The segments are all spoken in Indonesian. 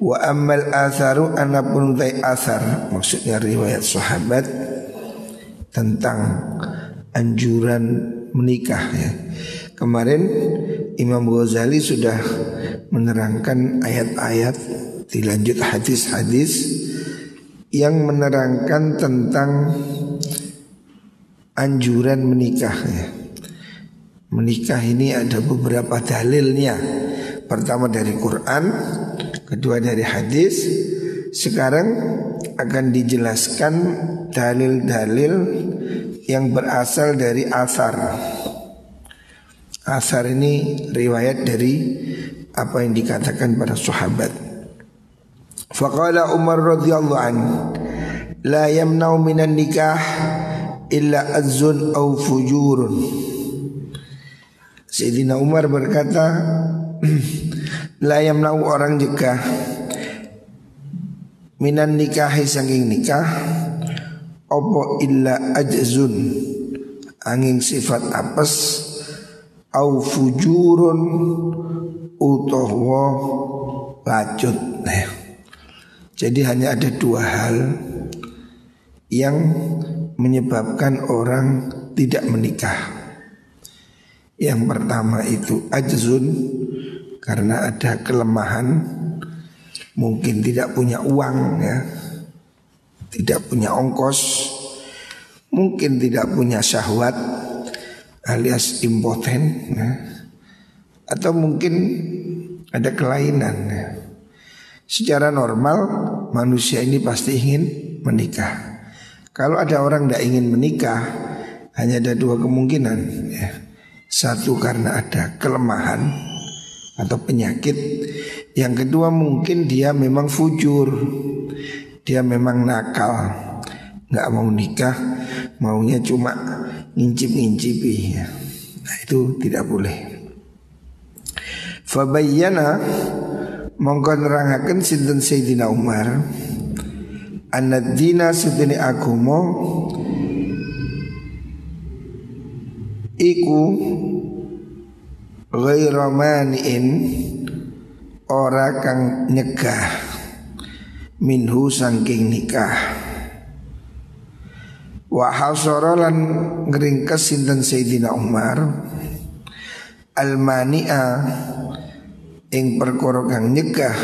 Wa amal atharu anapun tay athar. Maksudnya riwayat sahabat Tentang anjuran menikah ya. Kemarin Imam Ghazali sudah menerangkan ayat-ayat Dilanjut hadis-hadis Yang menerangkan tentang Anjuran menikah ya. Menikah ini ada beberapa dalilnya. Pertama dari Quran kedua dari hadis. Sekarang akan dijelaskan dalil-dalil yang berasal dari asar. Asar ini riwayat dari apa yang dikatakan para sahabat. Faqala Umar radhiyallahu an la yamna'u minan nikah illa azun au fujurun. Sayyidina Umar berkata Layam nau orang juga Minan nikahi sanging nikah Opo illa ajzun Angin sifat apes Au fujurun Utohwo Lacut. Nah, Jadi hanya ada dua hal Yang menyebabkan orang tidak menikah. Yang pertama itu ajzun karena ada kelemahan mungkin tidak punya uang ya tidak punya ongkos mungkin tidak punya syahwat alias impoten ya. atau mungkin ada kelainan ya. secara normal manusia ini pasti ingin menikah kalau ada orang tidak ingin menikah hanya ada dua kemungkinan ya. satu karena ada kelemahan atau penyakit. Yang kedua mungkin dia memang fujur, dia memang nakal, nggak mau nikah, maunya cuma ngincip-ngincipi. Nah itu tidak boleh. Fabayyana mongko nerangaken sinten Sayyidina Umar Anad dina sedene agama iku Ghaira mani'in Ora kang nyegah Minhu sangking nikah. Wa hasara lan ngeringkes sinten Sayyidina Umar? Al-mani'a Ing perkara kang nyegah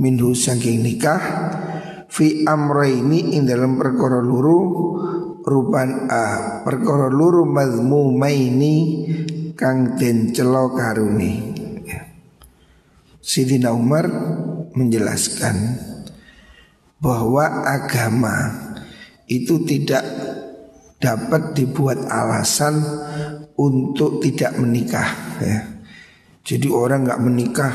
Minhu sangking nikah Fi amraini ing dalam perkara luru Rupan a Perkara luru mazmumaini kang den celo karuni. Sidina Umar menjelaskan bahwa agama itu tidak dapat dibuat alasan untuk tidak menikah ya. Jadi orang nggak menikah,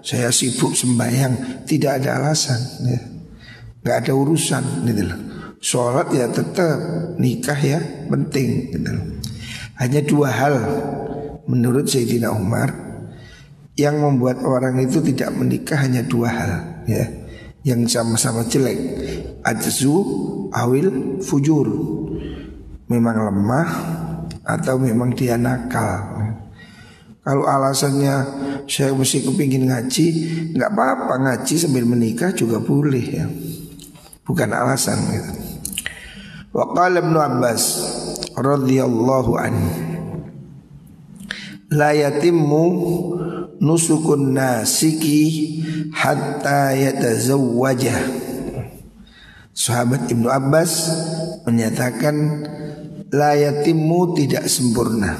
saya sibuk sembahyang, tidak ada alasan ya. Ada urusan gitu loh. Sholat ya tetap, nikah ya penting gitu loh. Hanya dua hal menurut Sayyidina Umar yang membuat orang itu tidak menikah hanya dua hal ya. Yang sama-sama jelek. Ajzu awil fujur. Memang lemah atau memang dia nakal. Kalau alasannya saya mesti kepingin ngaji nggak apa-apa ngaji sambil menikah juga boleh ya. Bukan alasan gitu. Waqala Ibnu Abbas radhiyallahu anhu la yatimmu nusukun nasiki hatta yatazawwaja. Sahabat Ibnu Abbas menyatakan la yatimmu tidak sempurna.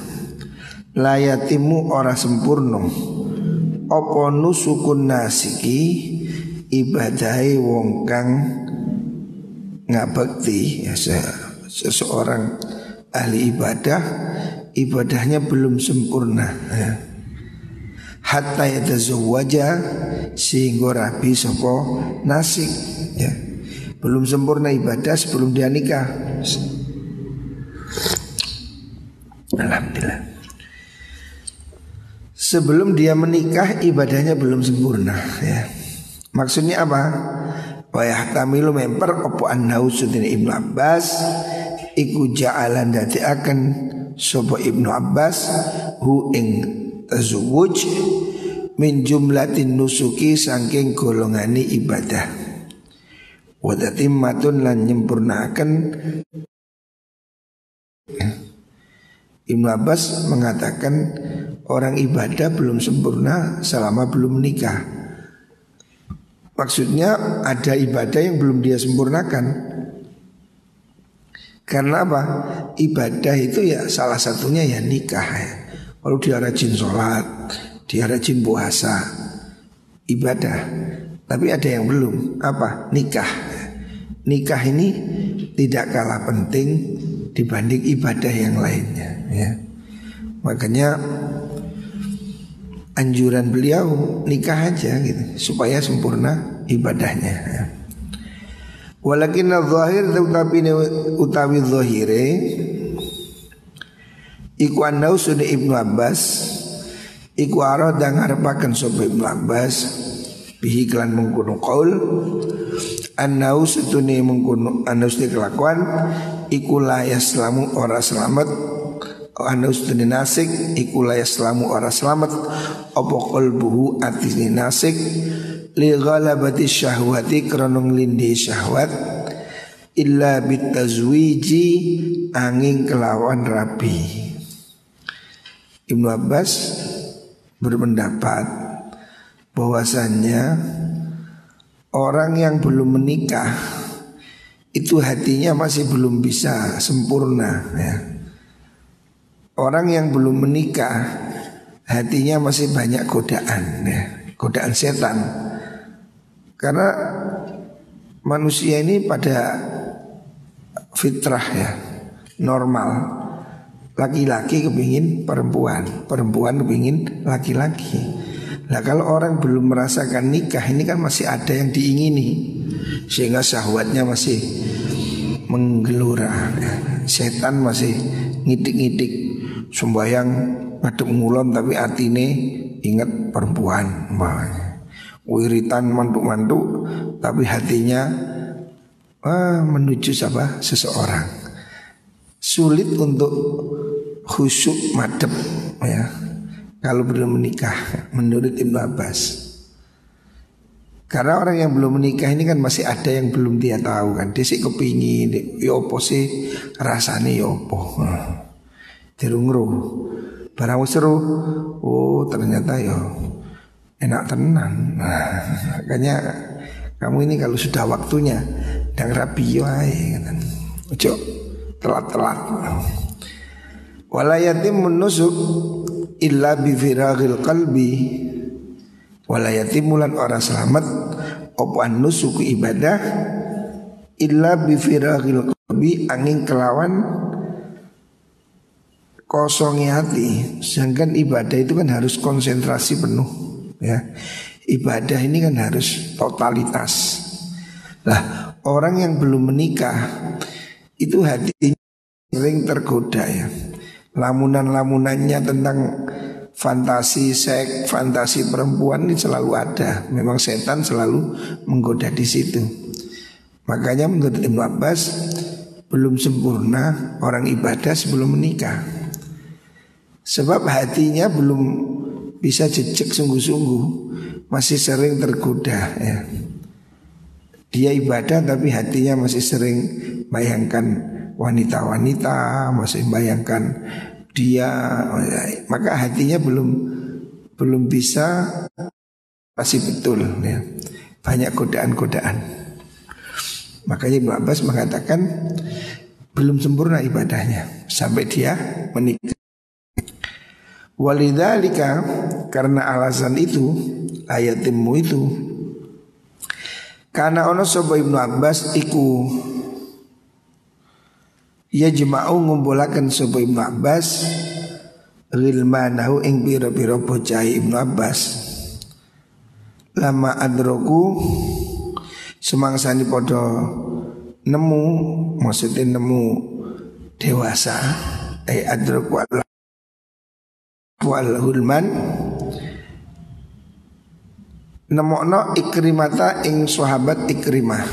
La yatimmu ora sempurna. Apa nusukun nasiki? Ibadai wong kang ngabekti. Ya seseorang ahli ibadah ibadahnya belum sempurna ya. hatta yatazawwaja sehingga rabi sopo nasik ya belum sempurna ibadah sebelum dia nikah Alhamdulillah Sebelum dia menikah ibadahnya belum sempurna ya. Maksudnya apa? Wayah tamilu memper opo annau sudin Ibnu Abbas Iku ja'alan dati akan Sopo Ibnu Abbas Hu ing tazawuj Min jumlatin nusuki Sangking golongani ibadah Wadatimmatun lan nyempurnakan Ibnu Abbas mengatakan orang ibadah belum sempurna selama belum menikah. Maksudnya ada ibadah yang belum dia sempurnakan. Karena apa? Ibadah itu ya salah satunya ya nikah ya. Kalau dia rajin sholat, dia rajin puasa, ibadah. Tapi ada yang belum, apa? Nikah. Nikah ini tidak kalah penting dibanding ibadah yang lainnya. Ya. Makanya anjuran beliau nikah aja gitu supaya sempurna ibadahnya. Ya. Walakin zahir tetapi utawi zahire iku anau sudah Ibnu Abbas iku arada ngarepaken sapa Ibnu Abbas bihi klan mengkono qaul annau setune mengkono annau kelakuan iku la yaslamu ora selamat anu studi nasik iku la yaslamu ora selamat apa qalbuhu atine nasik li ghalabati syahwati kronong lindi syahwat illa bitazwiji angin kelawan rapi Ibnu Abbas berpendapat bahwasannya orang yang belum menikah itu hatinya masih belum bisa sempurna ya. Orang yang belum menikah hatinya masih banyak godaan ya, godaan setan. Karena manusia ini pada fitrah ya, normal. Laki-laki kepingin perempuan, perempuan kepingin laki-laki. Nah kalau orang belum merasakan nikah ini kan masih ada yang diingini Sehingga syahwatnya masih menggelura ya. Setan masih ngidik-ngidik sembayang ngadep ngulon tapi artine ingat perempuan wiritan mantuk-mantuk tapi hatinya ah, menuju siapa? Seseorang. Sulit untuk khusyuk madep ya. Kalau belum menikah menurut Ibnu Abbas. Karena orang yang belum menikah ini kan masih ada yang belum dia tahu kan. Dia sih kepingin, ya opo sih? Rasanya ya opo dirungru barang seru. Oh ternyata ya enak tenan. Nah, makanya kamu ini kalau sudah waktunya dan rapi wae ojo telat-telat. Walayatim menusuk illa bi firagil qalbi. Walayatim mulan orang selamat opo nusuk ibadah illa bi firagil qalbi angin kelawan kosongnya hati. Sedangkan ibadah itu kan harus konsentrasi penuh, ya. Ibadah ini kan harus totalitas. Lah, orang yang belum menikah itu hati sering tergoda ya. Lamunan-lamunannya tentang fantasi seks, fantasi perempuan ini selalu ada. Memang setan selalu menggoda di situ. Makanya menurut Ibnu Abbas belum sempurna orang ibadah sebelum menikah. Sebab hatinya belum bisa jejak sungguh-sungguh Masih sering tergoda ya Dia ibadah tapi hatinya masih sering bayangkan wanita-wanita Masih bayangkan dia Maka hatinya belum belum bisa masih betul ya. Banyak godaan-godaan Makanya Ibn Abbas mengatakan belum sempurna ibadahnya sampai dia menikah. Walidhalika karena alasan itu ayatimmu itu karena ono sobo Ibnu Abbas iku ya jema'u ngumpulakan sobo Ibnu Abbas ghilmanahu ing pira-pira bocah Ibnu Abbas lama adroku semangsani podo nemu maksudnya nemu dewasa ay adroku al wal hulman nemokno ikrimata ing sahabat ikrimah.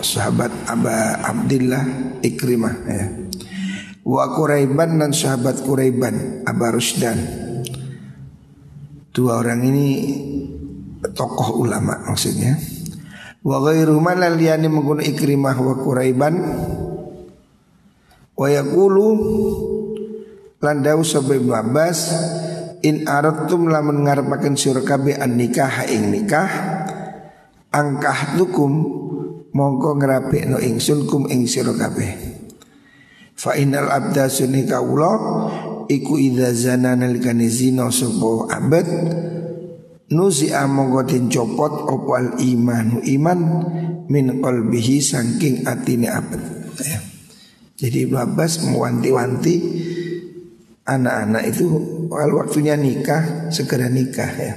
Sahabat Aba Abdillah ikrimah ya. Wa Quraiban dan sahabat Quraiban Aba Rusdan. Dua orang ini tokoh ulama maksudnya. Wa ghairu man liyani menggunakan ikrimah wa Quraiban. Wa yaqulu landau sabab Abbas in aratum lamun ngarepaken sira kabeh an nikah ing nikah angkah tukum mongko ngrapekno ingsun kum ing sira kabeh Fa innal abda sunni kaula iku idza zana nalikane zina sapa abad nuzi amongko den copot opo al iman iman min qalbihi saking atine abad ya. Jadi Ibnu Abbas mewanti-wanti anak-anak itu kalau waktunya nikah segera nikah ya.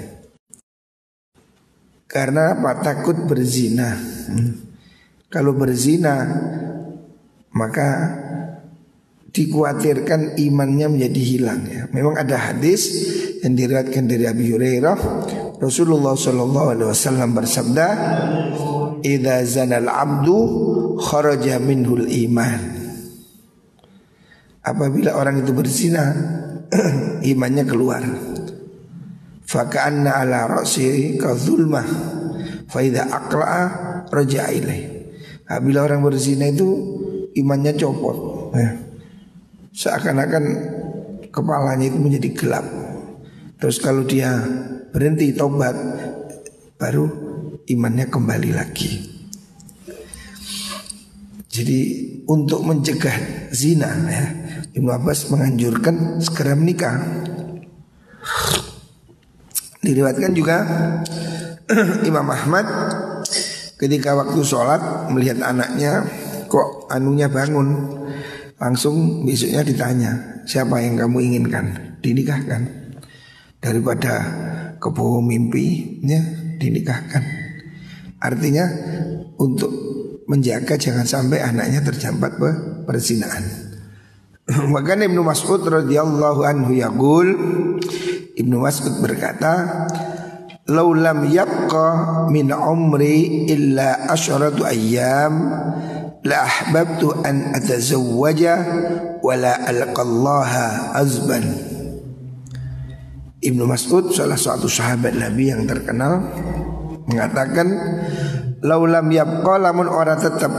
Karena apa? Takut berzina. Hmm. Kalau berzina maka dikhawatirkan imannya menjadi hilang ya. Memang ada hadis yang diriwayatkan dari Abi Hurairah Rasulullah Shallallahu Alaihi Wasallam bersabda, "Idza zanal abdu kharaja minhul iman." Apabila orang itu berzina, imannya keluar. Faka'anna ala ra'si ka zulmah. Fa idza aqla'a raja'a ilaih. Apabila orang berzina itu imannya copot. Ya seakan-akan kepalanya itu menjadi gelap. Terus kalau dia berhenti tobat, baru imannya kembali lagi. Jadi untuk mencegah zina ya, Ibnu Abbas menganjurkan segera menikah. Diriwatkan juga Imam Ahmad ketika waktu sholat melihat anaknya kok anunya bangun. Langsung besoknya ditanya Siapa yang kamu inginkan? Dinikahkan? Daripada kebohong mimpi ya, Dinikahkan. Artinya Untuk menjaga jangan sampai anaknya terjampat perzinaan Maka Ibnu Mas'ud radhiyallahu anhu yaqul Ibnu Mas'ud berkata Laulam yabqa min umri illa asyratu ayyam la ahbabtu an atazawwaja wa la alqallaha azban Ibnu Mas'ud salah satu sahabat Nabi yang terkenal mengatakan laulam yabqa lamun ora tetap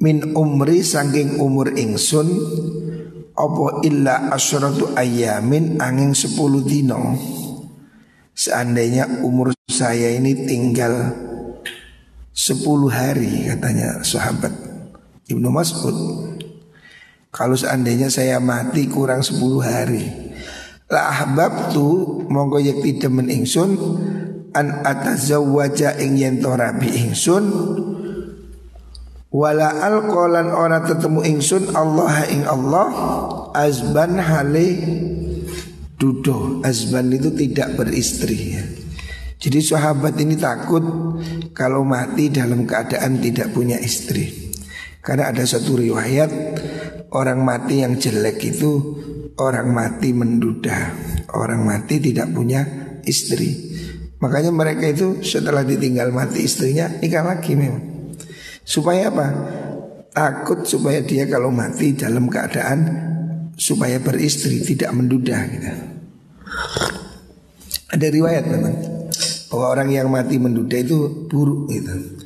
min umri saking umur ingsun apa illa asyratu ayamin angin sepuluh dino seandainya umur saya ini tinggal Sepuluh hari katanya sahabat Ibnu Mas'ud. Kalau seandainya saya mati kurang sepuluh hari. La ahbab tu Monggo yakti demen ingsun An atazawwaja ing yento rabi ingsun Wala alqolan ora tetemu ingsun Allah ing Allah Azban hale Dudo Azban itu tidak beristri ya jadi sahabat ini takut kalau mati dalam keadaan tidak punya istri. Karena ada satu riwayat orang mati yang jelek itu orang mati menduda, orang mati tidak punya istri. Makanya mereka itu setelah ditinggal mati istrinya nikah lagi memang. Supaya apa? Takut supaya dia kalau mati dalam keadaan supaya beristri tidak menduda gitu. Ada riwayat memang bahwa orang yang mati menduda itu buruk gitu.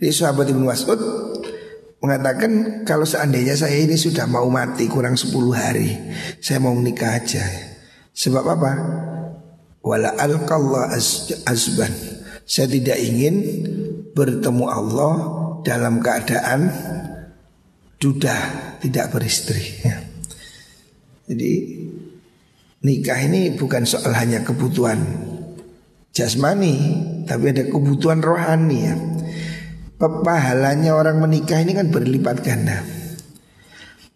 Jadi sahabat Ibnu Mas'ud mengatakan kalau seandainya saya ini sudah mau mati kurang 10 hari, saya mau menikah aja. Sebab apa? Wala alqallah azban. Saya tidak ingin bertemu Allah dalam keadaan duda, tidak beristri. Ya. Jadi nikah ini bukan soal hanya kebutuhan jasmani tapi ada kebutuhan rohani ya. Pahalanya orang menikah ini kan berlipat ganda.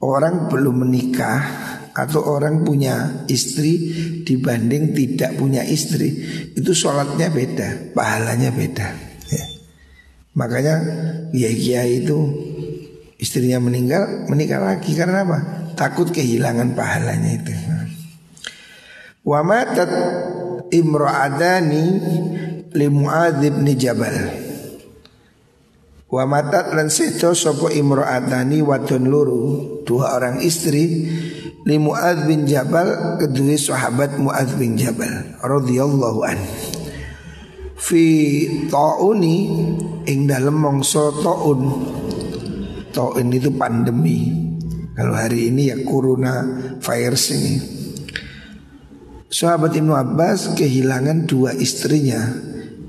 Orang belum menikah atau orang punya istri dibanding tidak punya istri itu sholatnya beda, pahalanya beda. Ya. Makanya kiai kiai itu istrinya meninggal menikah lagi karena apa? Takut kehilangan pahalanya itu. Wa matat imra'adani li Muadz bin Jabal. Wa matat lan seto sapa imra'adani wadon luru dua orang istri li Muadz bin Jabal kedua sahabat Muadz bin Jabal radhiyallahu an. Fi tauni ing dalem mangsa taun. Taun itu pandemi. Kalau hari ini ya corona virus ini. Sahabat Ibnu Abbas kehilangan dua istrinya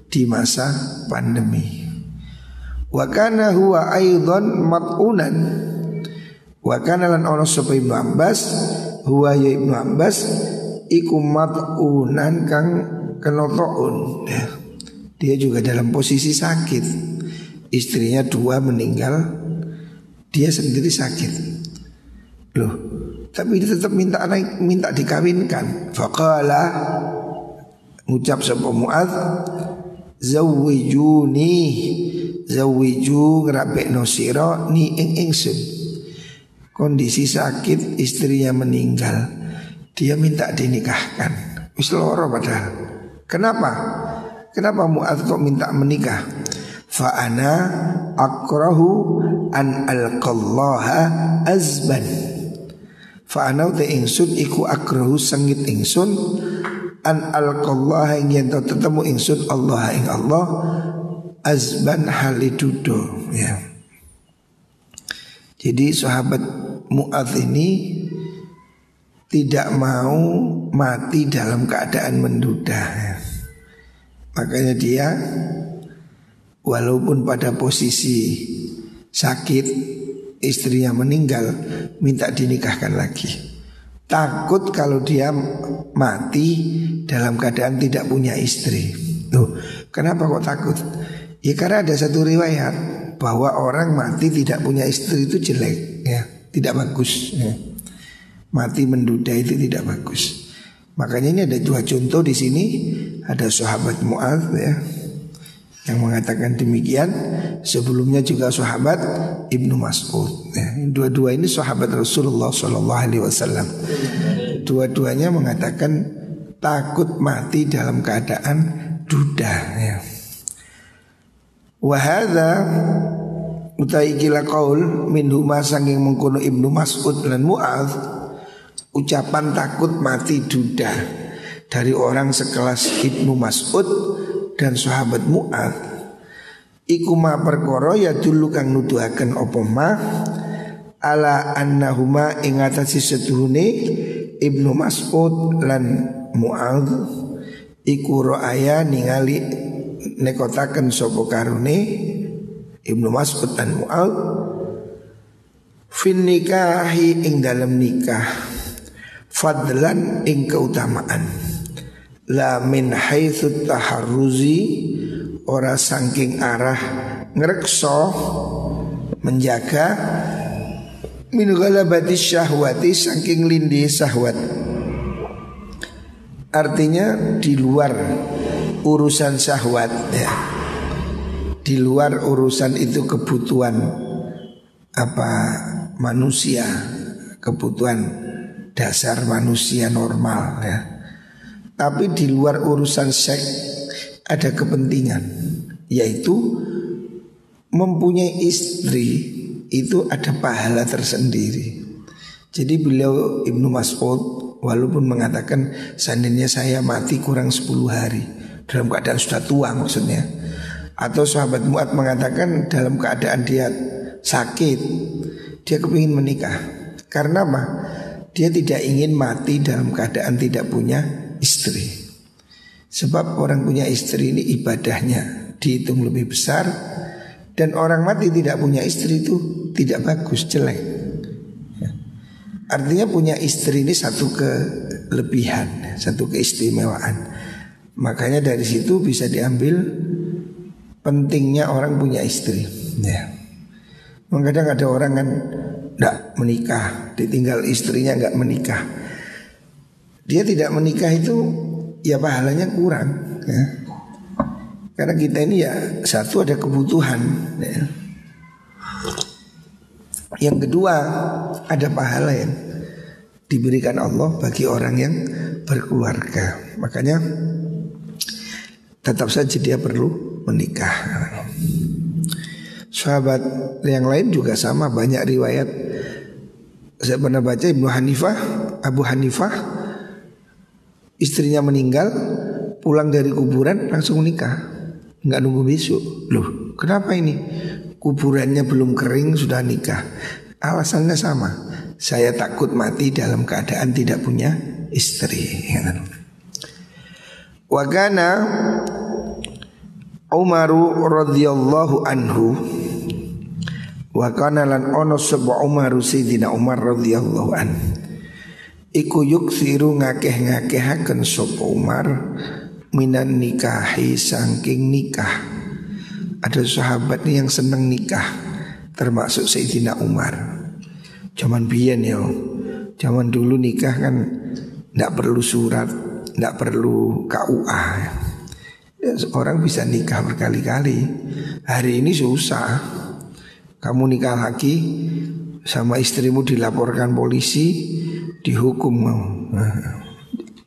di masa pandemi. Wa kana huwa aidan mat'unan Wa kana lan ono sapa Ibnu Abbas huwa ya Ibnu Abbas iku mat'unan kang kena. Ya. Dia juga dalam posisi sakit. Istrinya dua meninggal, dia sendiri sakit. Loh, tapi dia tetap minta anak minta dikawinkan. Faqala ngucap sapa Muaz zawijuni zawiju ngrabekno sira ni ing ingsun kondisi sakit istrinya meninggal. Dia minta dinikahkan. Wis loro padahal. Kenapa? Kenapa Mu'adz kok minta menikah? Fa ana akrahu an alqallaha azban. Fa ana te ingsun iku akrahu sengit ingsun. An alqallaha ing yen tetemu ingsun Allah ing Allah. Azban halidudo ya jadi sahabat Mu'adz ini tidak mau mati dalam keadaan menduda. Makanya dia walaupun pada posisi sakit istrinya meninggal minta dinikahkan lagi. Takut kalau dia mati dalam keadaan tidak punya istri. Tuh, kenapa kok takut? Ya karena ada satu riwayat bahwa orang mati tidak punya istri itu jelek ya tidak bagus ya. Mati menduda itu tidak bagus. Makanya ini ada dua contoh di sini. Ada sahabat Mu'ad ya yang mengatakan demikian. Sebelumnya juga sahabat Ibnu Mas'ud. Ya. Dua-dua ini sahabat Rasulullah Wasallam. Dua-duanya mengatakan takut mati dalam keadaan duda. Ya. Wahada utai kila kaul min huma sanging mengkono Ibnu Mas'ud lan Mu'adz ucapan takut mati duda dari orang sekelas Ibnu Mas'ud dan sahabat Mu'adz. Iku ma ya dulu kang nuduhaken apa ma? Ala annahuma ing atase setuhune Ibnu Mas'ud lan Mu'adz iku ro'aya ningali nekotaken sapa karune Ibnu Mas'ud dan Mu'ad Fin nikahi ing dalam nikah Fadlan ing keutamaan. La min haitsu taharruzi Ora sangking arah ngerekso Menjaga Min galabati syahwati Sangking lindi syahwat. Artinya di luar urusan syahwat ya di luar urusan itu kebutuhan apa manusia, kebutuhan dasar manusia normal ya. Tapi di luar urusan seks ada kepentingan yaitu mempunyai istri itu ada pahala tersendiri. Jadi beliau Ibnu Mas'ud walaupun mengatakan seandainya saya mati kurang 10 hari dalam keadaan sudah tua maksudnya. Atau sahabat Mu'ad mengatakan dalam keadaan dia sakit Dia kepingin menikah. Karena apa? Dia tidak ingin mati dalam keadaan tidak punya istri. Sebab orang punya istri ini ibadahnya dihitung lebih besar Dan orang mati tidak punya istri itu tidak bagus, jelek. Ya. Artinya punya istri ini satu kelebihan, satu keistimewaan Makanya dari situ bisa diambil pentingnya orang punya istri. Ya. Kadang ada orang kan tidak menikah, ditinggal istrinya nggak menikah. dia tidak menikah itu ya pahalanya kurang ya. Karena kita ini ya satu ada kebutuhan ya. Yang kedua ada pahala yang diberikan Allah bagi orang yang berkeluarga. Makanya tetap saja dia perlu menikah. Sahabat yang lain juga sama banyak riwayat. Saya pernah baca Ibnu Hanifah, Abu Hanifah istrinya meninggal pulang dari kuburan langsung nikah. Nggak nunggu besok. Loh kenapa ini? Kuburannya belum kering sudah nikah. Alasannya sama. Saya takut mati dalam keadaan tidak punya istri Wagana Umaru radhiyallahu anhu. Wa kana lan ono sebuah Umaru Sayyidina Umar radhiyallahu anhu. Iku yuk siru ngakeh-ngakehaken sop Umar Minan nikahi sangking nikah. Ada sahabat nih yang seneng nikah Termasuk Sayyidina Umar. Zaman biyen ya Zaman dulu nikah kan Tidak perlu surat Tidak perlu KUA ya, Orang bisa nikah berkali-kali Hari ini susah Kamu nikah lagi Sama istrimu dilaporkan polisi dihukum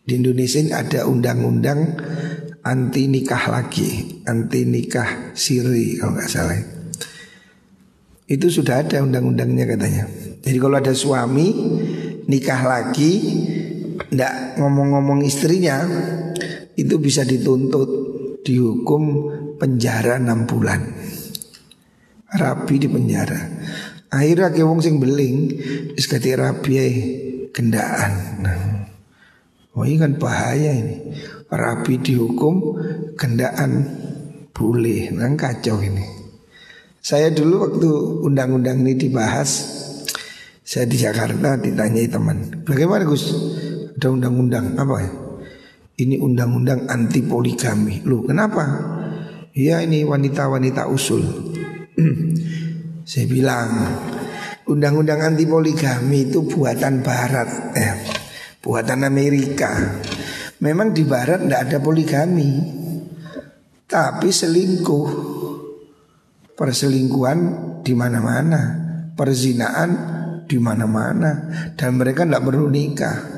di Indonesia ini ada undang-undang anti nikah lagi, anti nikah siri kalau nggak salah. Itu sudah ada undang-undangnya katanya. Jadi kalau ada suami nikah lagi, ndak ngomong-ngomong istrinya, itu bisa dituntut dihukum penjara enam bulan. Rapi di penjara. Akhirnya ke wong sing beling, wis rapi gendaan. Nah, oh ini kan bahaya ini. Rapi dihukum, gendaan boleh. Nah kacau ini. Saya dulu waktu undang-undang ini dibahas, saya di Jakarta ditanyai teman, bagaimana Gus? Ada undang-undang apa ya? Ini undang-undang anti poligami. Loh kenapa? Ya ini wanita-wanita usul. saya bilang Undang-undang anti poligami itu buatan Barat, eh, buatan Amerika. Memang di Barat tidak ada poligami, tapi selingkuh, perselingkuhan di mana-mana, perzinaan di mana-mana, dan mereka tidak perlu nikah.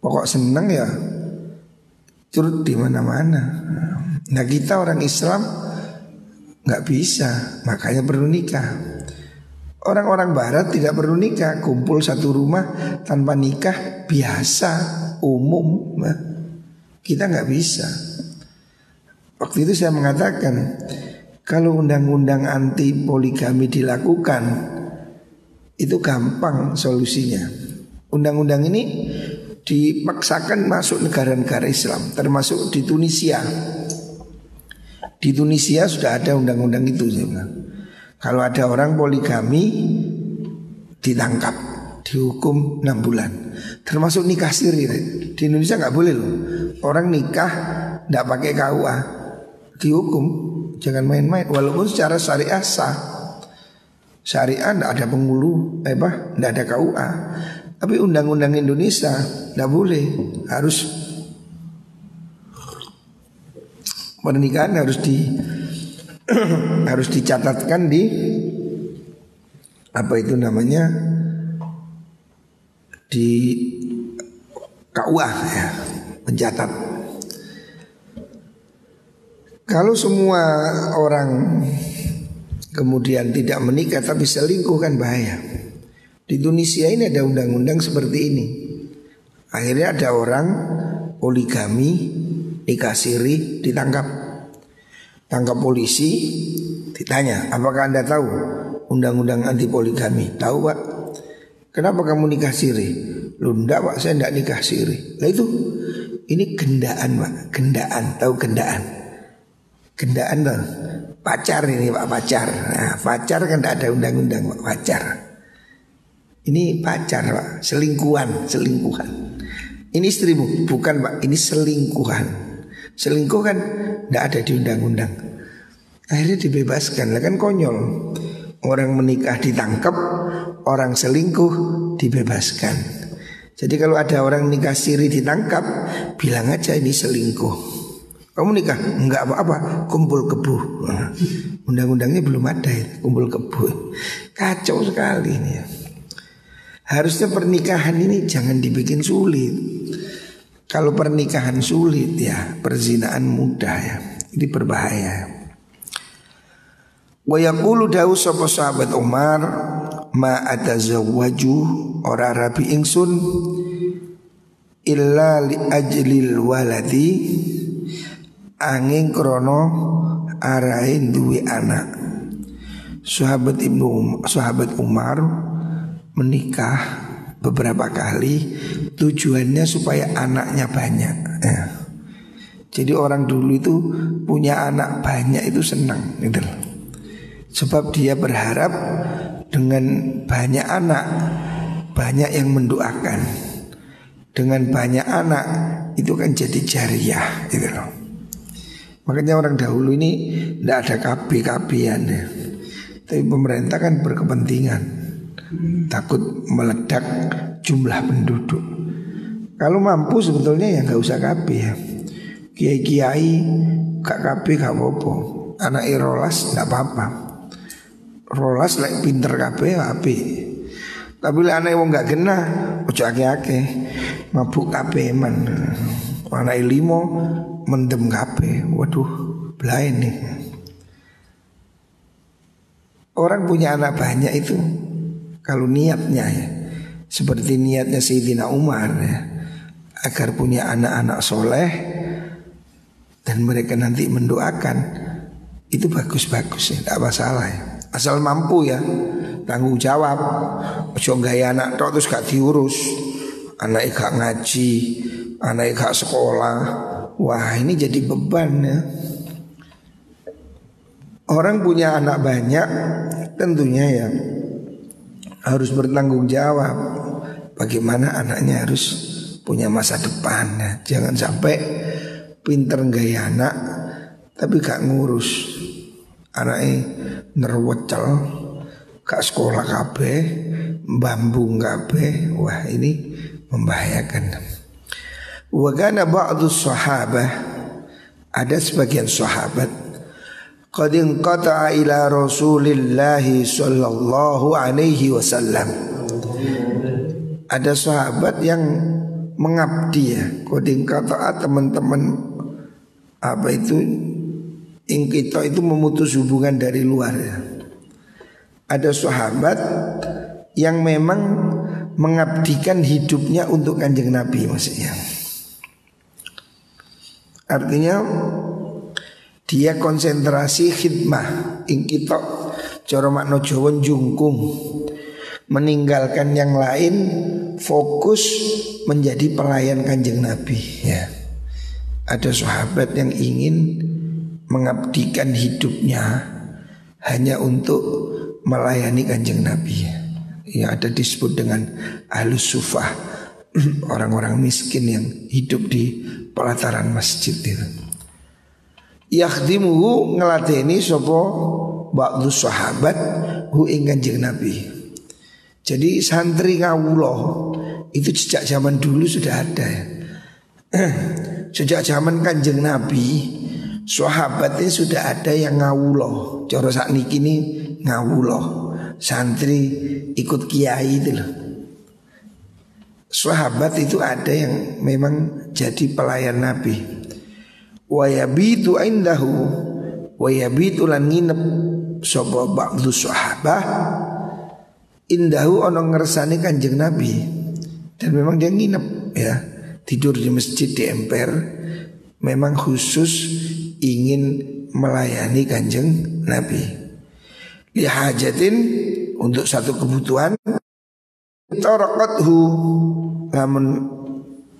Pokok seneng ya, turut di mana-mana. Nah kita orang Islam nggak bisa, makanya perlu nikah. Orang-orang barat tidak perlu nikah Kumpul satu rumah tanpa nikah Biasa, umum Kita nggak bisa Waktu itu saya mengatakan Kalau undang-undang anti poligami dilakukan Itu gampang solusinya Undang-undang ini dipaksakan masuk negara-negara Islam Termasuk di Tunisia Di Tunisia sudah ada undang-undang itu saya kalau ada orang poligami ditangkap, dihukum 6 bulan. Termasuk nikah siri. Di Indonesia nggak boleh loh. Orang nikah nggak pakai KUA, dihukum. Jangan main-main. Walaupun secara syariah sah. Syariah nggak ada penghulu, eh bah, nggak ada KUA. Tapi undang-undang Indonesia nggak boleh, harus pernikahan harus di harus dicatatkan di apa itu namanya di KUA ya mencatat. Kalau semua orang kemudian tidak menikah tapi selingkuh kan bahaya. Di Tunisia ini ada undang-undang seperti ini. Akhirnya ada orang poligami nikah siri ditangkap. Tangkap polisi ditanya apakah anda tahu undang-undang anti poligami tahu pak. Kenapa kamu nikah siri lu ndak pak saya ndak nikah siri lah itu ini gendaan pak. Gendaan tahu gendaan? Gendaan bang pacar ini pak pacar. Nah, pacar kan tidak ada undang-undang pak. Pacar ini pacar pak selingkuhan selingkuhan ini istrimu bukan pak ini selingkuhan Selingkuh kan tidak ada di undang-undang. Akhirnya dibebaskan, lah kan konyol. Orang menikah ditangkap, orang selingkuh dibebaskan. Jadi kalau ada orang nikah siri ditangkap, bilang aja ini selingkuh. Kamu nikah? Enggak apa-apa, kumpul kebu. Undang-undangnya belum ada ya, kumpul kebu. Kacau sekali ini ya. Harusnya pernikahan ini jangan dibikin sulit. Kalau pernikahan sulit ya, perzinaan mudah ya. Ini berbahaya. Wa yaqulu dawu sapa sahabat Umar ma atazawwaju ora rabi ingsun illa li ajlil waladi angin krono arahin duwe anak sahabat ibnu sahabat Umar menikah beberapa kali tujuannya supaya anaknya banyak ya. jadi orang dulu itu punya anak banyak itu senang gitu sebab dia berharap dengan banyak anak banyak yang mendoakan. Dengan banyak anak itu kan jadi jariah gitu loh. Makanya orang dahulu ini tidak ada KB-KBan ya. Tapi pemerintah kan berkepentingan Takut meledak jumlah penduduk Kalau mampu sebetulnya ya nggak usah KB ya Kiai-kiai gak KB gak apa-apa Anak irolas nggak apa-apa rolas lek pinter kabeh api. Tapi lek anak wong gak genah, ojo ake-ake. Mabuk kabeh man. Anak limo mendem kabeh. Waduh, belain nih. Orang punya anak banyak itu kalau niatnya ya seperti niatnya Sayyidina Umar ya agar punya anak-anak soleh dan mereka nanti mendoakan itu bagus-bagus ya, tidak masalah ya. Asal mampu ya Tanggung jawab. Ojo gaya anak terus gak diurus. Anak gak ngaji Anak gak sekolah. Wah ini jadi beban ya. Orang punya anak banyak Tentunya ya Harus bertanggung jawab. Bagaimana anaknya harus punya masa depan. Ya. Jangan sampai pinter gaya anak Tapi gak ngurus. Anaknya nerwecel Kak sekolah kabeh Bambu kabeh. Wah ini membahayakan. Wagana ba'du sahabah. Ada sebagian sahabat Qad inqata'a ila Rasulillah sallallahu alaihi wasallam Ada sahabat yang mengabdi ya Qad inqata'a teman-teman Apa itu Ingkito itu memutus hubungan dari luar ya. Ada sahabat yang memang mengabdikan hidupnya untuk kanjeng Nabi maksudnya. Artinya dia konsentrasi khidmah. Ingkito coro makno Jawa jungkung meninggalkan yang lain fokus menjadi pelayan kanjeng Nabi. Ya. Ada sahabat yang ingin mengabdikan hidupnya hanya untuk melayani kanjeng Nabi. Yang ada disebut dengan ahlus sufah. Orang-orang miskin yang hidup di pelataran masjid itu. Yakhdimuhu ngelateni sopo ba'du sahabat hu ing kanjeng Nabi. Jadi santri ngawulo itu sejak zaman dulu sudah ada. Sejak zaman kanjeng Nabi Sahabat ini sudah ada yang ngawulo Coro saat ini ngawulo Santri ikut kiai itu loh Sahabat itu ada yang memang jadi pelayan Nabi Wayabitu indahu Wayabitu lan nginep Sopo ba'du sahabah. Indahu ono ngersani kanjeng Nabi. Dan memang dia nginep ya. Tidur di masjid di emper. Memang khusus ingin melayani kanjeng Nabi. Lihajatin untuk satu kebutuhan Tarakathu Namun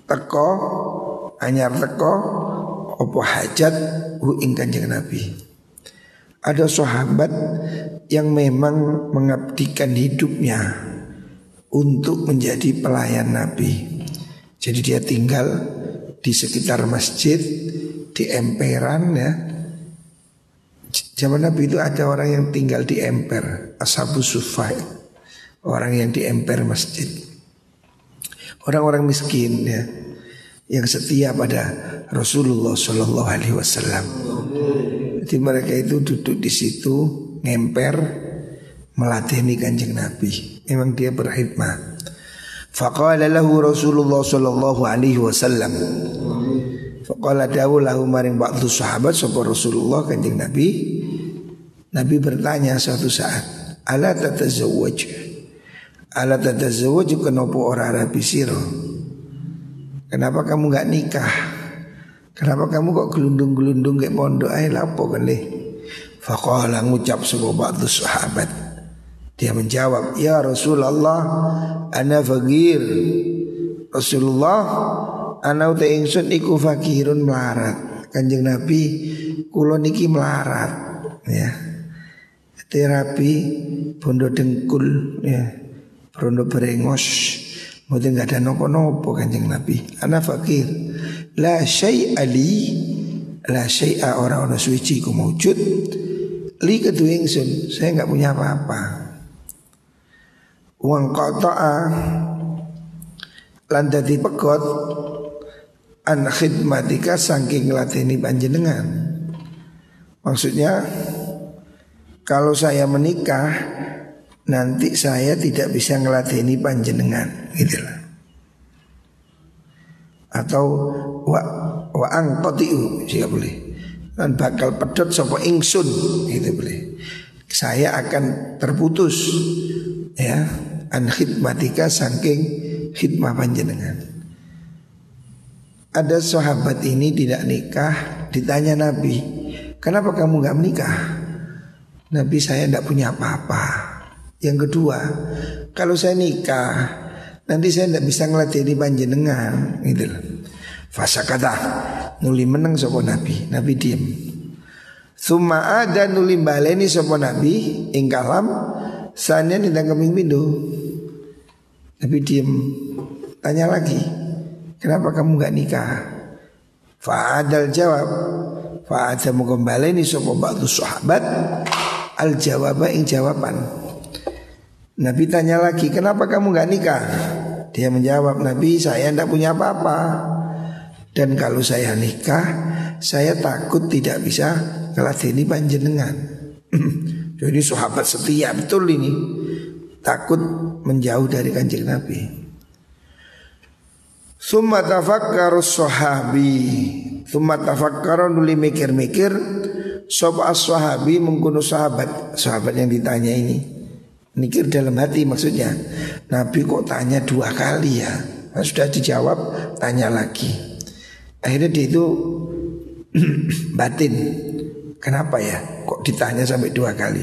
teko Anyar teko Opo hajat Hu ing kanjeng Nabi Ada sahabat Yang memang mengabdikan hidupnya Untuk menjadi pelayan Nabi Jadi dia tinggal Di sekitar masjid di emperan ya. Zaman Nabi itu ada orang yang tinggal di emper, ashabu sufai. Orang yang di emper masjid. orang-orang miskin ya yang setia pada Rasulullah Shallallahu Alaihi Wasallam. Jadi mereka itu duduk di situ ngemper melatih kanjeng Nabi. Memang dia berkhidmat. Faqala lahu Rasulullah sallallahu alaihi wasallam. Faqala dawu lahu maring ba'du sahabat sapa Rasulullah kanjeng Nabi. Nabi bertanya suatu saat, "Ala tatazawwaj?" Ala tatazawwaj kenapa ora rabi sira? Kenapa kamu nggak nikah? Kenapa kamu kok gelundung-gelundung kayak pondok ae lapo kan Faqala ngucap sapa ba'du sahabat. Dia menjawab, "Ya Rasulullah, ana fakir." Rasulullah, ana uta ingsun iku fakirun melarat. Kanjeng Nabi, kula niki melarat, ya. Terapi bondo dengkul, ya. Bondo berengos. Mungkin nggak ada nopo-nopo kanjeng Nabi. Ana fakir. La syai'a li La syai'a orang-orang suci ku mewujud Li kedua ingsun Saya nggak punya apa-apa Wang qata'a lan dadi pegot an khidmatika saking latini panjenengan. Maksudnya kalau saya menikah nanti saya tidak bisa ngelatini panjenengan gitu lah. Atau wa wa angqatiu jika boleh. Dan bakal pedot sapa ingsun gitu boleh. Saya akan terputus ya an khidmatika saking khidmah panjenengan. Ada sahabat ini tidak nikah, ditanya Nabi, kenapa kamu nggak menikah? Nabi saya tidak punya apa-apa. Yang kedua, kalau saya nikah, nanti saya tidak bisa ngelatih di panjenengan, gitu loh. Fasa kata nuli menang sopo Nabi, Nabi diem. Suma ada nuli baleni sopo Nabi ing kalam Sanya nindang kambing pindu Tapi diem Tanya lagi Kenapa kamu gak nikah Fa'adal jawab Fa'adal mau kembali ini Sopo batu sahabat Al jawab ing jawaban Nabi tanya lagi Kenapa kamu gak nikah? Dia menjawab Nabi saya tidak punya apa-apa. Dan kalau saya nikah Saya takut tidak bisa Ngeladeni panjenengan. Jadi sahabat setia betul ini. Takut menjauh dari kanjeng Nabi. Summa tafakkar sahabi. Summa tafakkar nuli mikir-mikir. Sob sahabi mengkuno sahabat. Sahabat yang ditanya ini Mikir dalam hati maksudnya Nabi kok tanya dua kali ya nah, Sudah dijawab Tanya lagi Akhirnya dia itu Batin Kenapa ya? Kok ditanya sampai dua kali?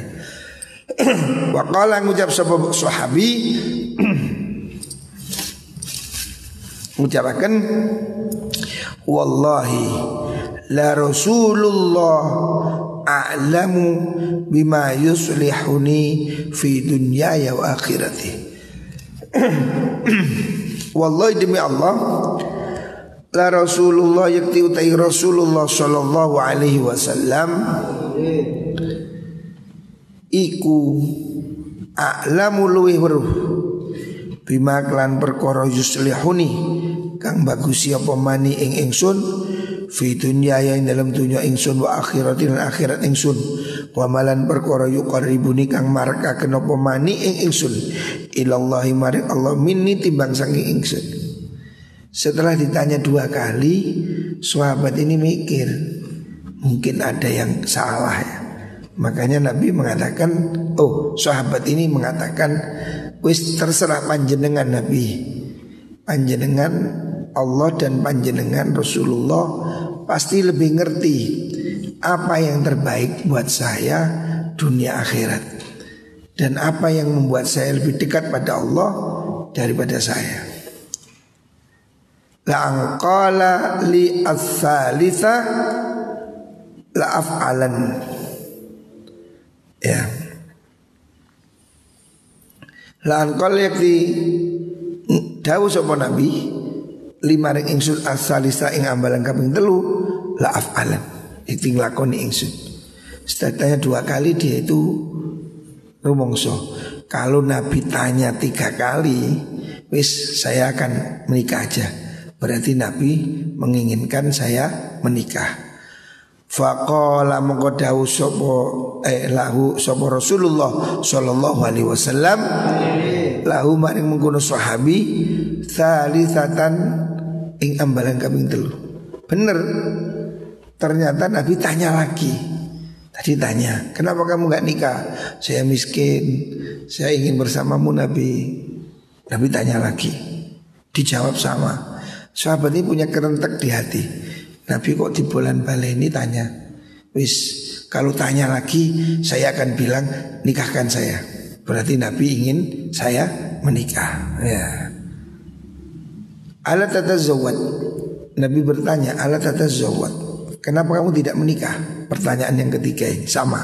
Waqala ngucap sebab sahabi Ngucapakan Wallahi La Rasulullah A'lamu Bima yuslihuni Fi dunyaya wa akhirati. Wallahi demi Allah la Rasulullah yakti utai Rasulullah sallallahu alaihi wasallam iku a'lamu luwih weruh bima klan perkara yuslihuni kang bagus apa mani ing ingsun fi dunya ya ing dalam dunya ingsun wa akhirat lan akhirat ingsun wa malan perkara yuqarribuni kang marka kenapa mani ing ingsun ilallahi maring Allah minni timbang saking ingsun setelah ditanya dua kali, sahabat ini mikir, mungkin ada yang salah ya. Makanya Nabi mengatakan, oh sahabat ini mengatakan, wis terserah panjenengan Nabi. Panjenengan Allah dan panjenengan Rasulullah pasti lebih ngerti apa yang terbaik buat saya dunia akhirat. Dan apa yang membuat saya lebih dekat pada Allah daripada saya. La'angqala li as-salisa la'af'alan Ya. La'angqala yakti Dawu sopa Nabi Lima ring ingsun as-salisa ing ambalan kaping telu La'af'alan Itu ngelakoni ingsun Setelah dua kali dia itu Rumongso Kalau Nabi tanya tiga kali Wis saya akan menikah aja. Berarti Nabi menginginkan saya menikah Faqala mengkodahu sopo eh lahu sopo Rasulullah sallallahu alaihi wasallam lahu maring mengkono sahabi salisatan ing ambalan kaping telu. Bener. Ternyata Nabi tanya lagi. Tadi tanya, kenapa kamu nggak nikah? Saya miskin, saya ingin bersamamu Nabi. Nabi tanya lagi, dijawab sama. Sahabat ini punya kerentek di hati. Nabi kok di balik ini tanya Wis kalau tanya lagi saya akan bilang nikahkan saya. Berarti Nabi ingin saya menikah ya. Alat zawad Nabi bertanya alat zawad Kenapa kamu tidak menikah? Pertanyaan yang ketiga ini sama.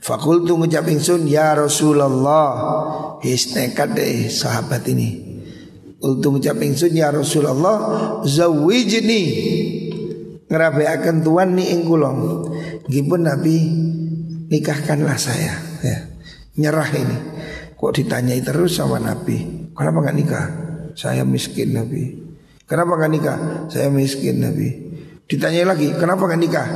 Fakultu ngucap ingsun ya Rasulullah. His nekat deh sahabat ini. Ultu ngucap ingsun ya Rasulullah Zawijni akan tuan ni ing. Nggih Nabi nikahkanlah saya ya. Nyerah ini. Kok ditanyai terus sama Nabi? Kenapa nggak nikah? Saya miskin Nabi. Kenapa nggak nikah? Saya miskin Nabi. Ditanyai lagi, kenapa nggak nikah?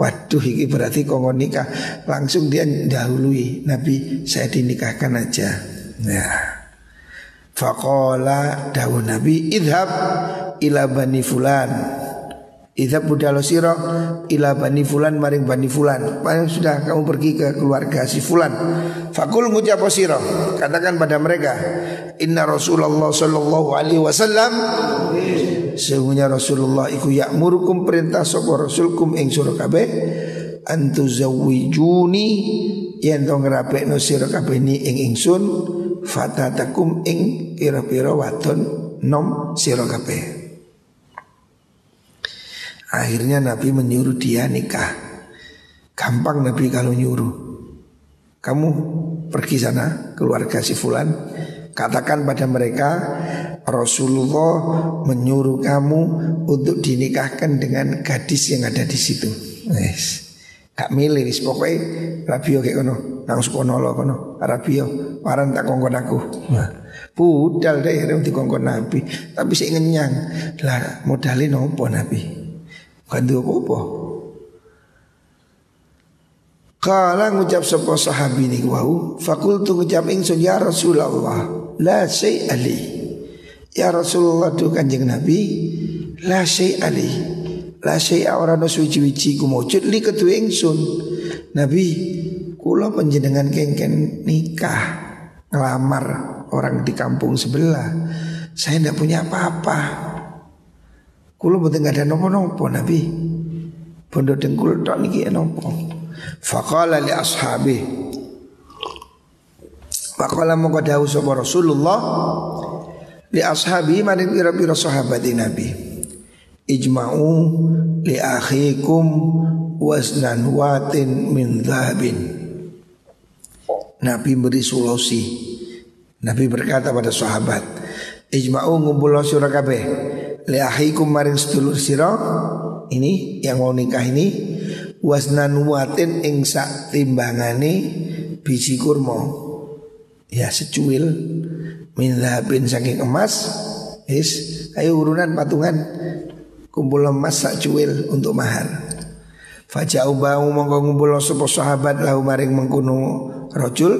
Waduh, ini berarti kongkong nikah. Langsung dia dahului Nabi, saya dinikahkan aja. Ya. Fakola daun Nabi idhab ila bani fulan Idza budalo siro ila bani fulan maring bani fulan. Paling sudah kamu pergi ke keluarga si fulan. Fakul ngucap siro. Katakan pada mereka, Inna Rasulullah sallallahu alaihi wasallam Sehingga Rasulullah iku ya'murukum perintah sapa rasulkum ing sira kabeh antu zawijuni yen to ngrapekno sira kabeh ni ing ingsun fatatakum ing pira-pira wadon nom sira kabeh. Akhirnya Nabi menyuruh dia nikah Gampang Nabi kalau nyuruh Kamu pergi sana keluarga si Fulan Katakan pada mereka Rasulullah menyuruh kamu untuk dinikahkan dengan gadis yang ada di situ. Yes. Gak milih wis pokoknya Rabio kayak kono, nang sukono lo kono. Rabio waran tak kongkon aku. Nah, budal deh yang dikongkon Nabi, tapi sih ngenyang. Lah modalin Nabi. Kandu apa-apa Kala ngucap sapa sahabi ni wau fakultu ngucap ingsun ya Rasulullah la ali Ya Rasulullah tu kanjeng Nabi la ali la syai ora no suci-wici ku mujud li ketu ingsun. Nabi kula panjenengan kengken nikah ngelamar orang di kampung sebelah. Saya tidak punya apa-apa Kulo mboten ada nopo-nopo Nabi. Bondo dengkul tok niki nopo. Faqala li ashabi. Faqala moko dawuh sapa Rasulullah li ashabi maring pira-pira sahabat Nabi. Ijma'u li akhikum wasnan watin min dhahabin. Nabi beri solusi. Nabi berkata pada sahabat, Ijma'u ngumpul sira kabeh liahikum maring sedulur ini yang mau nikah ini wasnan watin ing sak timbangane biji kurma. Ya secuil. Min dhahabin saking emas is ayo urunan patungan. Kumpul emas sak cuil untuk mahar. Faja'u ba'u mongko ngumpul sapa sahabat lahu maring mengkuno rojul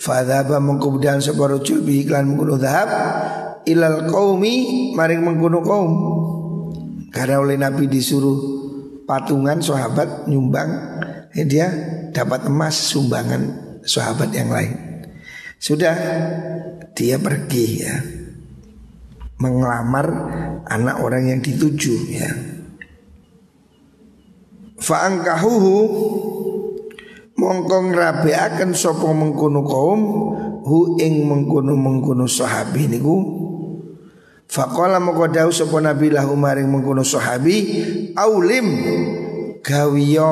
Fadhaba mengkubudan sapa rojul bi iklan mengkuno dhahab ilal qaumi maring mengkono kaum. Karena oleh Nabi disuruh patungan sahabat nyumbang, eh, dia dapat emas sumbangan sahabat yang lain. Sudah dia pergi ya mengelamar anak orang yang dituju ya. Fa'angkahuhu mongkong rabe akan sopo mengkono kaum hu ing mengkono mengkono sahabi niku Faqala moko dawuh sapa Nabi lahu maring mengkono sahabi aulim gawiyo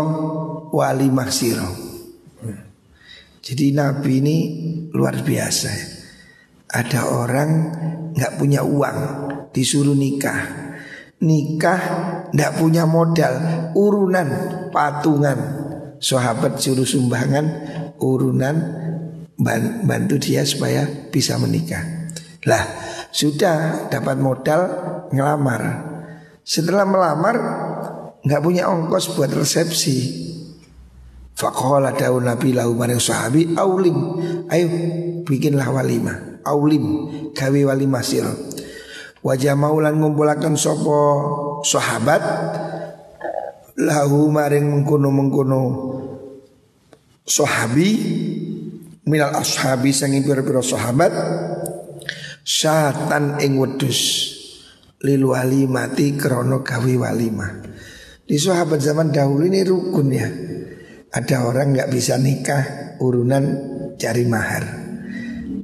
wali mahsiro. Jadi Nabi ini luar biasa. Ada orang nggak punya uang disuruh nikah. Nikah nggak punya modal, urunan patungan. Sahabat suruh sumbangan urunan bantu dia supaya bisa menikah. Lah sudah dapat modal ngelamar. Setelah melamar nggak punya ongkos buat resepsi. Fakola daun Nabi lahu maring sahabi aulim. Ayo bikinlah walimah. Aulim gawe walimah sira. Wajah maulan ngumpulaken sopo sahabat lahu maring mengkono-mengkono sahabi minal ashabi sanging pira-pira sahabat syatan ing wedhus lil walimati krana gawe walimah. Di sahabat zaman dahulu ini rukun ya. Ada orang nggak bisa nikah urunan cari mahar.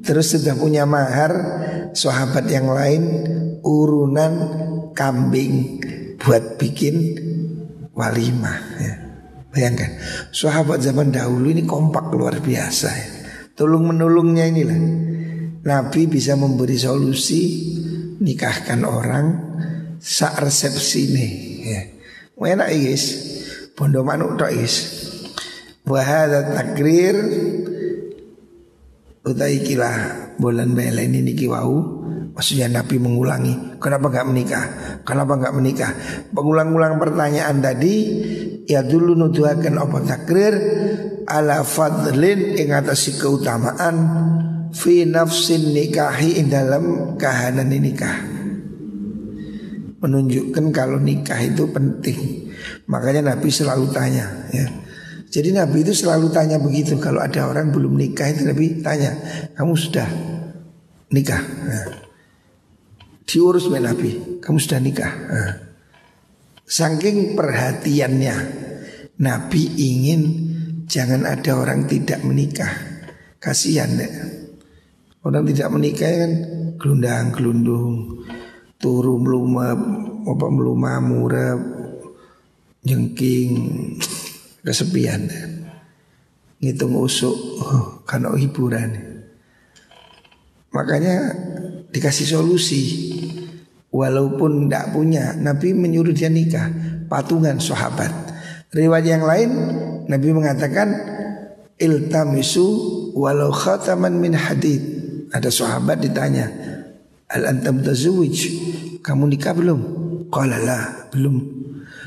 Terus sudah punya mahar, sahabat yang lain urunan kambing buat bikin walimah ya. Bayangkan, sahabat zaman dahulu ini kompak luar biasa ya. Tolong menolongnya inilah. Nabi bisa memberi solusi nikahkan orang sak resepsi nih ya. Enak guys. Bondo manuk tok guys. Wahada takrir utai kilah bulan bela ini niki wau Maksudnya Nabi mengulangi Kenapa nggak menikah Kenapa nggak menikah Pengulang-ulang pertanyaan tadi Ya dulu nuduhakan apa takrir Ala fadlin Ingatasi keutamaan Fi nafsin nikahi dalam kahanan nikah. Menunjukkan kalau nikah itu penting. Makanya Nabi selalu tanya ya. Jadi Nabi itu selalu tanya begitu. Kalau ada orang belum nikah itu Nabi tanya Kamu sudah nikah? Nah. Diurus oleh Nabi Kamu sudah nikah? Nah. Saking perhatiannya Nabi ingin Jangan ada orang tidak menikah. Kasihan ya Orang tidak menikah kan Gelundang gelundung Turu meluma Apa meluma murah Jengking kesepian. Ngitung usuk oh, karena hiburan. Makanya dikasih solusi. Walaupun tidak punya Nabi menyuruh dia nikah. Patungan sahabat. Riwayat yang lain Nabi mengatakan iltamisu walau khataman min hadid ada sahabat ditanya al antam tazawij kamu nikah belum? Qala la belum.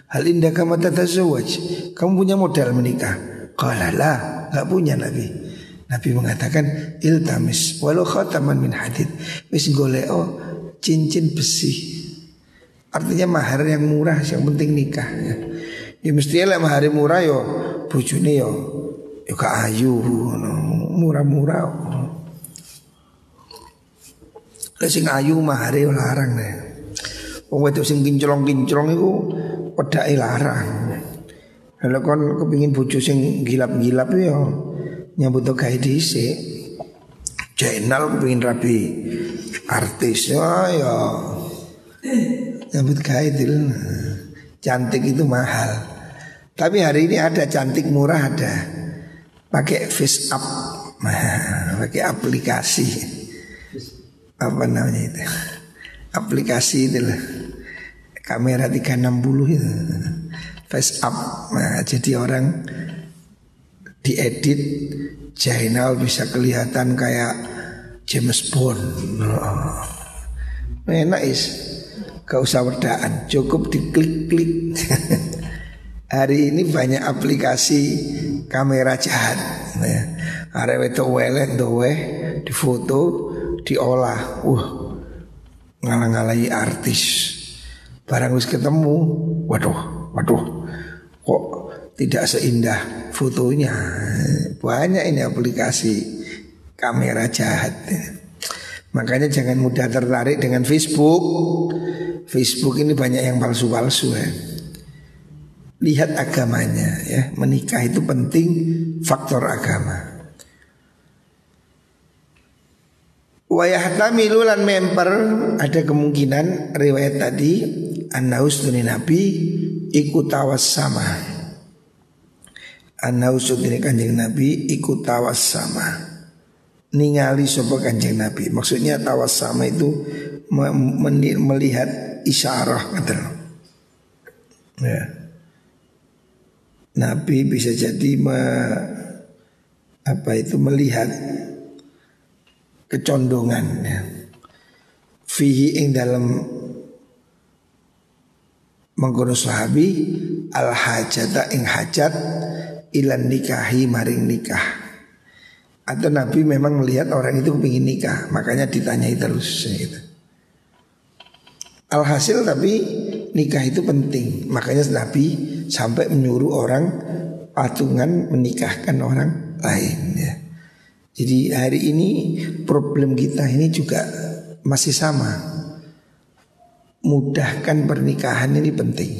Hal indah kamu tatazawaj Kamu punya modal menikah? Qala la Gak punya Nabi. Nabi mengatakan Iltamis Walau khataman min hadid Wis goleo cincin besi. Artinya mahar yang murah Yang penting nikah ya, ya mestinya lah mahar murah yo Bujune yo Yo ayu Murah-murah Lah sing ayu mahar yo larang deh Wong wedok sing kinclong-kinclong iku pedake larang. Kalau kon kepingin bojo sing gilap-gilap ya nyambut gawe dhisik. Channel kepingin rapi artis ya ya nyambut gawe Cantik itu mahal. Tapi hari ini ada cantik murah ada. Pakai face up. pakai aplikasi. Apa namanya itu? Aplikasi itu lah. Kamera 360 itu. Face up. Nah, jadi orang diedit channel bisa kelihatan kayak James Bond. Oh. enak is. Gak usah werdaan. Cukup diklik-klik. Hari ini banyak aplikasi kamera jahat. Ya. Arek itu welek di diolah uh ngalang-ngalai artis Barang wis ketemu, waduh, waduh, kok tidak seindah fotonya. Banyak ini aplikasi kamera jahat. Makanya jangan mudah tertarik dengan Facebook. Facebook ini banyak yang palsu-palsu ya. Lihat agamanya ya, menikah itu penting faktor agama. Wayahtamilu lan memper ada kemungkinan riwayat tadi An-Naus Nabi ikut tawas sama An-Naus kanjeng Nabi ikut tawas sama Ningali sopa kanjeng Nabi? Maksudnya tawas sama itu Melihat isyarah kata ya. Nabi bisa jadi me, apa itu melihat kecondongan ya. fihi ing dalam mengkono sahabi al hajata ing hajat ilan nikahi maring nikah atau Nabi memang melihat orang itu ingin nikah makanya ditanyai terus gitu. Alhasil tapi nikah itu penting makanya Nabi sampai menyuruh orang patungan menikahkan orang lain ya. Jadi hari ini problem kita ini juga masih sama. Mudahkan pernikahan ini penting.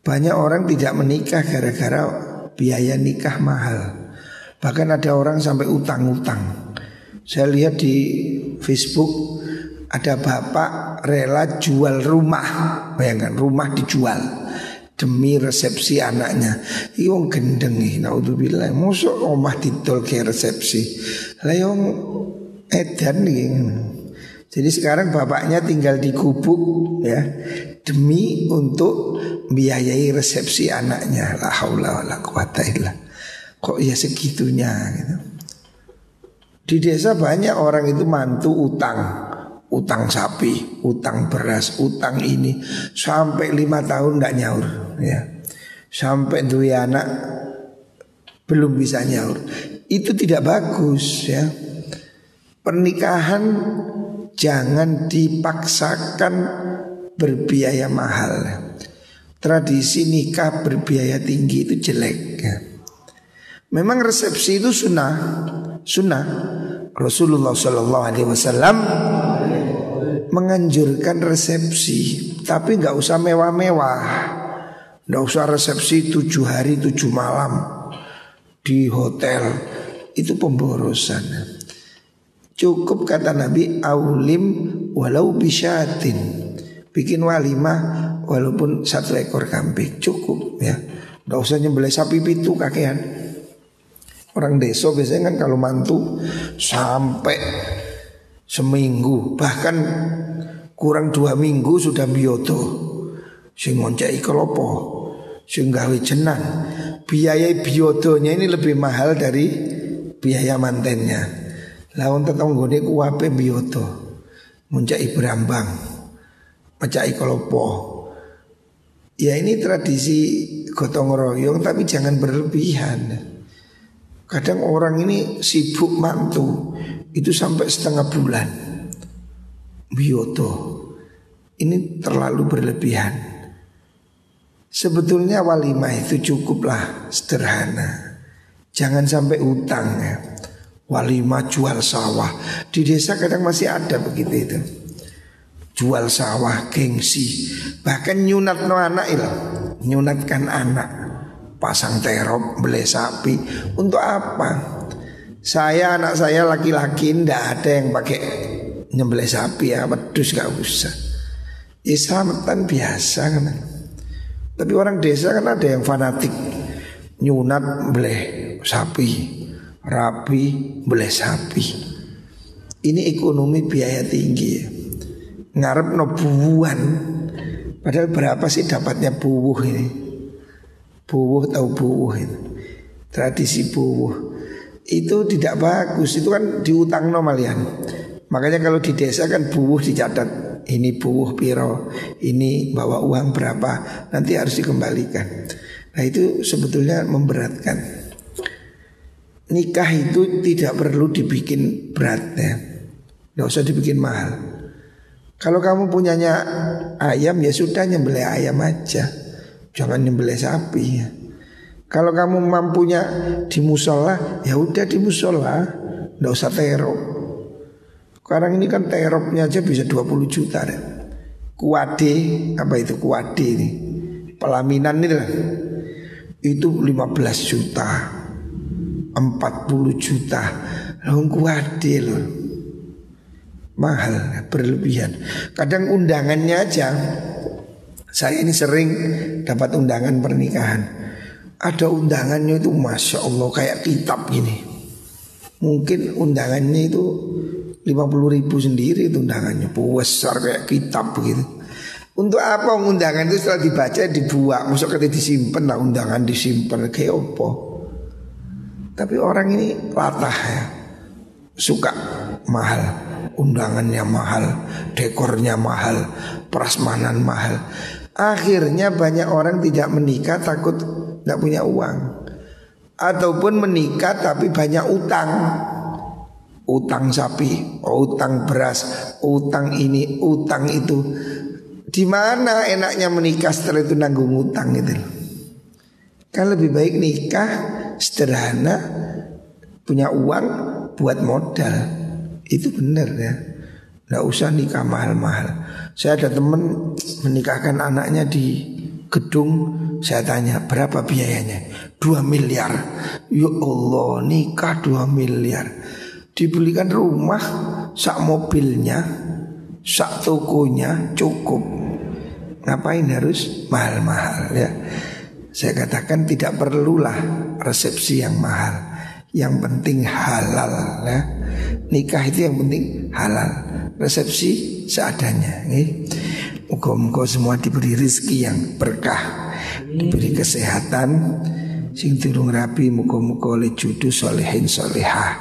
Banyak orang tidak menikah gara-gara biaya nikah mahal. Bahkan ada orang sampai utang-utang. Saya lihat di Facebook ada bapak rela jual rumah. Bayangkan rumah dijual demi resepsi anaknya. Iwong gendeng nih, naudzubillah. Musuh omah didol ke resepsi. Lah yang edan nih. Jadi sekarang bapaknya tinggal di gubuk ya demi untuk biayai resepsi anaknya. La haula wala quwata illa. Kok ya segitunya gitu. Di desa banyak orang itu mantu utang utang sapi, utang beras, utang ini sampai lima tahun tidak nyaur, ya. Sampai dua anak belum bisa nyaur. Itu tidak bagus ya. Pernikahan jangan dipaksakan berbiaya mahal. Tradisi nikah berbiaya tinggi itu jelek ya. Memang resepsi itu sunnah, sunnah. Rasulullah Shallallahu Alaihi Wasallam menganjurkan resepsi Tapi nggak usah mewah-mewah. Nggak usah resepsi tujuh hari tujuh malam Di hotel. Itu pemborosan. Cukup kata Nabi Aulim walau bisyatin. Bikin walimah Walaupun satu ekor kambing. Cukup ya. Nggak usah nyembelih sapi pitu kakean. Orang desa biasanya kan kalau mantu Sampai seminggu bahkan kurang dua minggu sudah bioto sing ngoncai kelopo sing gawe jenang. Biaya biotonya ini lebih mahal dari biaya mantennya. Lah untuk tanggone kuape bioto muncai berambang mencai kelopo. Ya ini tradisi gotong royong tapi jangan berlebihan. Kadang orang ini sibuk mantu itu sampai setengah bulan. Bioto ini terlalu berlebihan. Sebetulnya walimah itu cukuplah sederhana. Jangan sampai utang ya. Walimah jual sawah. Di desa kadang masih ada begitu itu. Jual sawah gengsi. Bahkan nyunat no anak itu. Nyunatkan anak pasang terop, beli sapi. Untuk apa? Saya anak saya laki-laki ndak ada yang pakai nyembelih sapi ya, wedus gak usah. Islamatan biasa kan. Tapi orang desa kan ada yang fanatik nyunat beli sapi, rapi beli sapi. Ini ekonomi biaya tinggi ya. Ngarep no buuan Padahal berapa sih dapatnya buuh ini Buwuh tahu buwuh itu. Tradisi buwuh itu tidak bagus. Itu kan diutang nomalian. Makanya kalau di desa kan buwuh dicatat. Ini buwuh piro, ini bawa uang berapa, nanti harus dikembalikan. Nah itu sebetulnya memberatkan. Nikah itu tidak perlu dibikin berat ya. Tidak usah dibikin mahal. Kalau kamu punyanya ayam ya sudah nyembelih ayam aja. Jangan nyembelih sapi ya. Kalau kamu mampunya di musola, ya udah di musola, nggak usah terop. Sekarang ini kan teropnya aja bisa 20 juta deh. Kuade, apa itu kuade ini? Pelaminan ini lah. Itu 15 juta 40 juta Lalu kuade loh Mahal, berlebihan Kadang undangannya aja saya ini sering dapat undangan pernikahan. Ada undangannya itu masya Allah kayak kitab gini. Mungkin undangannya itu 50 ribu sendiri itu undangannya besar kayak kitab begitu. Untuk apa undangan itu setelah dibaca dibuat, masuk kata disimpan lah undangan disimpan kayak apa? Tapi orang ini latah ya, suka mahal undangannya mahal, dekornya mahal, prasmanan mahal. Akhirnya banyak orang tidak menikah takut tidak punya uang. Ataupun menikah tapi banyak utang. Utang sapi, utang beras, utang ini, utang itu. Di mana enaknya menikah setelah itu nanggung utang itu? Kan lebih baik nikah sederhana, punya uang buat modal. Itu benar ya. Nggak usah nikah mahal-mahal. Saya ada teman menikahkan anaknya di gedung. Saya tanya berapa biayanya? 2 miliar. Ya Allah nikah 2 miliar. Dibelikan rumah, sak mobilnya, sak tokonya cukup. Ngapain harus mahal-mahal ya? Saya katakan tidak perlulah resepsi yang mahal. Yang penting halal ya. Nikah itu yang penting halal. Resepsi seadanya. Muka-muka semua diberi rezeki yang berkah, diberi kesehatan, sing turung rapi muka-muka oleh judu solehin solehah.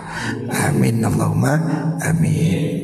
Amin Allahumma amin.